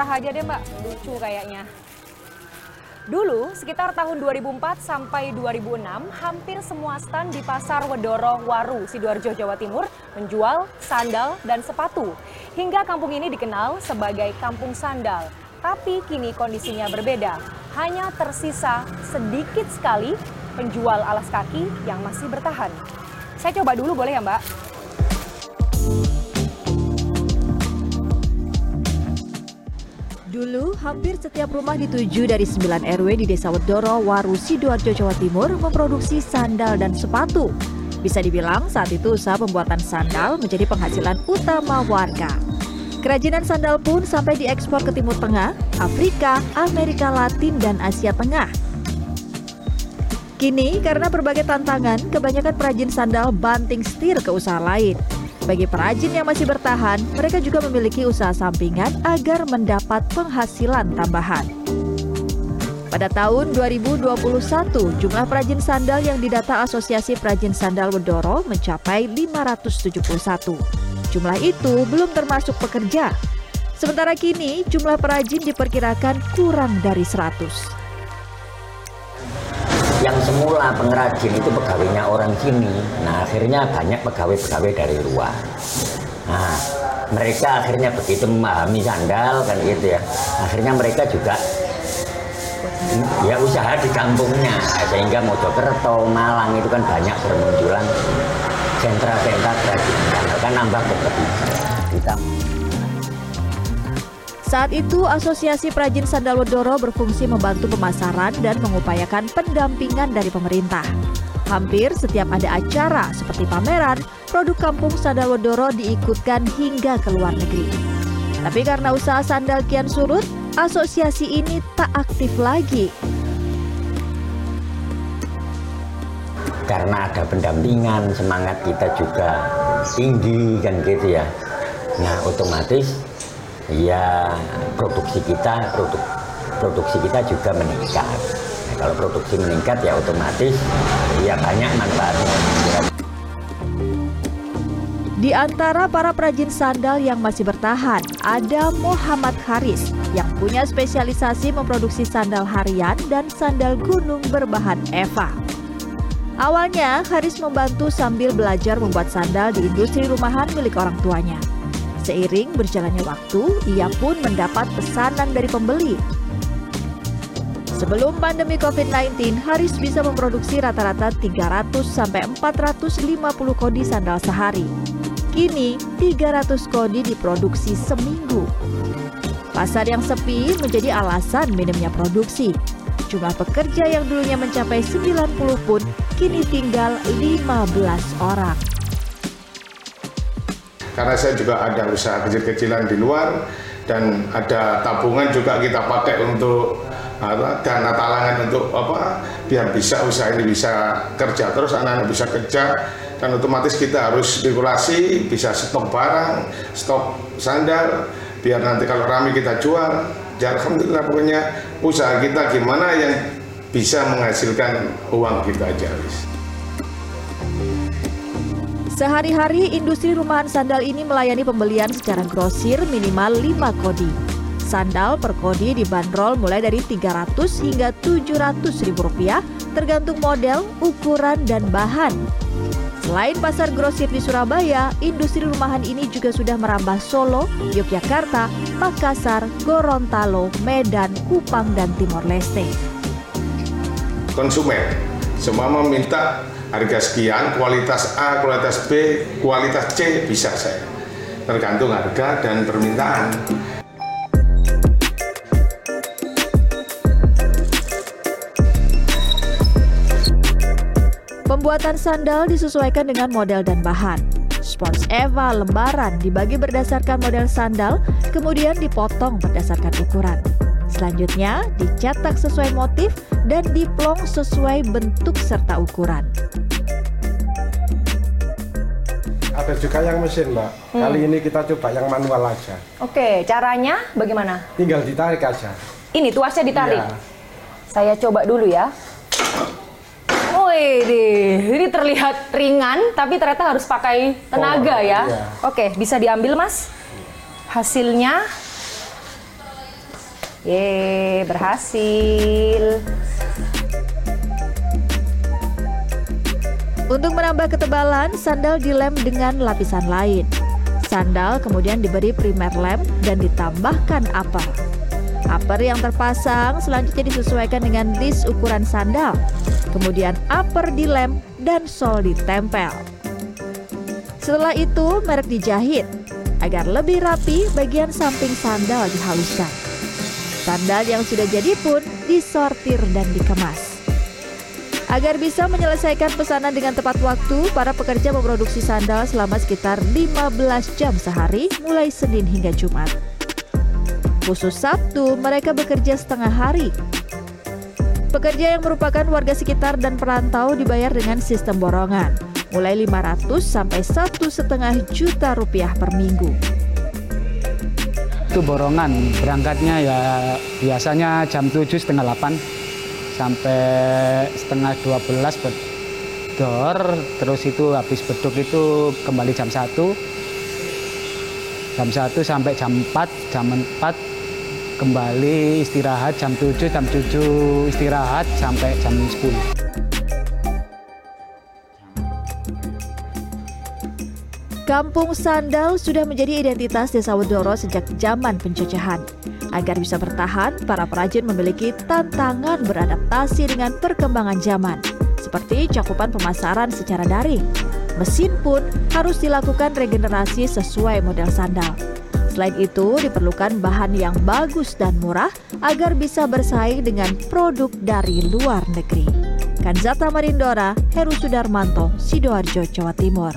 terserah aja deh mbak, lucu kayaknya. Dulu, sekitar tahun 2004 sampai 2006, hampir semua stand di Pasar Wedoro Waru, Sidoarjo, Jawa Timur menjual sandal dan sepatu. Hingga kampung ini dikenal sebagai Kampung Sandal. Tapi kini kondisinya berbeda. Hanya tersisa sedikit sekali penjual alas kaki yang masih bertahan. Saya coba dulu boleh ya mbak? Hampir setiap rumah di tujuh dari sembilan RW di Desa Wedoro, Waru, Sidoarjo, Jawa Timur memproduksi sandal dan sepatu. Bisa dibilang saat itu usaha pembuatan sandal menjadi penghasilan utama warga. Kerajinan sandal pun sampai diekspor ke Timur Tengah, Afrika, Amerika Latin, dan Asia Tengah. Kini, karena berbagai tantangan, kebanyakan perajin sandal banting setir ke usaha lain. Bagi perajin yang masih bertahan, mereka juga memiliki usaha sampingan agar mendapat penghasilan tambahan. Pada tahun 2021, jumlah perajin sandal yang didata Asosiasi Perajin Sandal Wedoro mencapai 571. Jumlah itu belum termasuk pekerja. Sementara kini, jumlah perajin diperkirakan kurang dari 100 yang semula pengrajin itu pegawainya orang sini nah akhirnya banyak pegawai-pegawai dari luar. Nah mereka akhirnya begitu memahami sandal kan gitu ya. Akhirnya mereka juga ya usaha di kampungnya sehingga Mojokerto, Malang itu kan banyak bermunculan sentra-sentra kerajinan sandal kan nambah kompetisi saat itu, Asosiasi Perajin Sandal Wedoro berfungsi membantu pemasaran dan mengupayakan pendampingan dari pemerintah. Hampir setiap ada acara seperti pameran, produk kampung Sandal Wedoro diikutkan hingga ke luar negeri. Tapi karena usaha sandal kian surut, asosiasi ini tak aktif lagi. Karena ada pendampingan, semangat kita juga tinggi kan gitu ya. Nah, otomatis ya produksi kita produk produksi kita juga meningkat. Nah, kalau produksi meningkat ya otomatis ya banyak manfaatnya. Di antara para perajin sandal yang masih bertahan, ada Muhammad Haris yang punya spesialisasi memproduksi sandal harian dan sandal gunung berbahan Eva. Awalnya, Haris membantu sambil belajar membuat sandal di industri rumahan milik orang tuanya. Seiring berjalannya waktu, ia pun mendapat pesanan dari pembeli. Sebelum pandemi COVID-19, Haris bisa memproduksi rata-rata 300 sampai 450 kodi sandal sehari. Kini, 300 kodi diproduksi seminggu. Pasar yang sepi menjadi alasan minimnya produksi. Jumlah pekerja yang dulunya mencapai 90 pun kini tinggal 15 orang karena saya juga ada usaha kecil-kecilan di luar dan ada tabungan juga kita pakai untuk apa, dana talangan untuk apa biar bisa usaha ini bisa kerja terus anak-anak bisa kerja. Dan otomatis kita harus spekulasi bisa stok barang stok sandal biar nanti kalau rame kita jual. Ya alhamdulillah pokoknya usaha kita gimana yang bisa menghasilkan uang kita aja Sehari-hari industri rumahan sandal ini melayani pembelian secara grosir minimal 5 kodi. Sandal per kodi dibanderol mulai dari 300 hingga 700 ribu rupiah tergantung model, ukuran, dan bahan. Selain pasar grosir di Surabaya, industri rumahan ini juga sudah merambah Solo, Yogyakarta, Makassar, Gorontalo, Medan, Kupang, dan Timor Leste. Konsumen semua meminta harga sekian, kualitas A, kualitas B, kualitas C bisa saya. Tergantung harga dan permintaan. Pembuatan sandal disesuaikan dengan model dan bahan. Spons Eva lembaran dibagi berdasarkan model sandal, kemudian dipotong berdasarkan ukuran. Selanjutnya, dicetak sesuai motif dan diplong sesuai bentuk serta ukuran. Ada juga yang mesin, Mbak. Hmm. Kali ini kita coba yang manual aja. Oke, caranya bagaimana? Tinggal ditarik aja. Ini tuasnya ditarik. Iya. Saya coba dulu ya. Wih, ini terlihat ringan, tapi ternyata harus pakai tenaga oh, ya. Iya. Oke, bisa diambil, Mas. Hasilnya Ye, berhasil. Untuk menambah ketebalan, sandal dilem dengan lapisan lain. Sandal kemudian diberi primer lem dan ditambahkan upper. Upper yang terpasang selanjutnya disesuaikan dengan list ukuran sandal. Kemudian upper dilem dan sol ditempel. Setelah itu merek dijahit. Agar lebih rapi, bagian samping sandal dihaluskan. Sandal yang sudah jadi pun disortir dan dikemas. Agar bisa menyelesaikan pesanan dengan tepat waktu, para pekerja memproduksi sandal selama sekitar 15 jam sehari mulai Senin hingga Jumat. Khusus Sabtu, mereka bekerja setengah hari. Pekerja yang merupakan warga sekitar dan perantau dibayar dengan sistem borongan, mulai 500 sampai satu setengah juta rupiah per minggu. Itu borongan, berangkatnya ya biasanya jam 7 setengah 8 sampai setengah 12 bedor. Terus itu habis beduk itu kembali jam 1 jam 1 sampai jam 4 jam 4 kembali istirahat jam 7 jam 7 istirahat sampai jam 10 Kampung Sandal sudah menjadi identitas Desa Wedoro sejak zaman penjajahan. Agar bisa bertahan, para perajin memiliki tantangan beradaptasi dengan perkembangan zaman, seperti cakupan pemasaran secara daring. Mesin pun harus dilakukan regenerasi sesuai model sandal. Selain itu, diperlukan bahan yang bagus dan murah agar bisa bersaing dengan produk dari luar negeri. Kanzata Marindora, Heru Sudarmanto, Sidoarjo, Jawa Timur.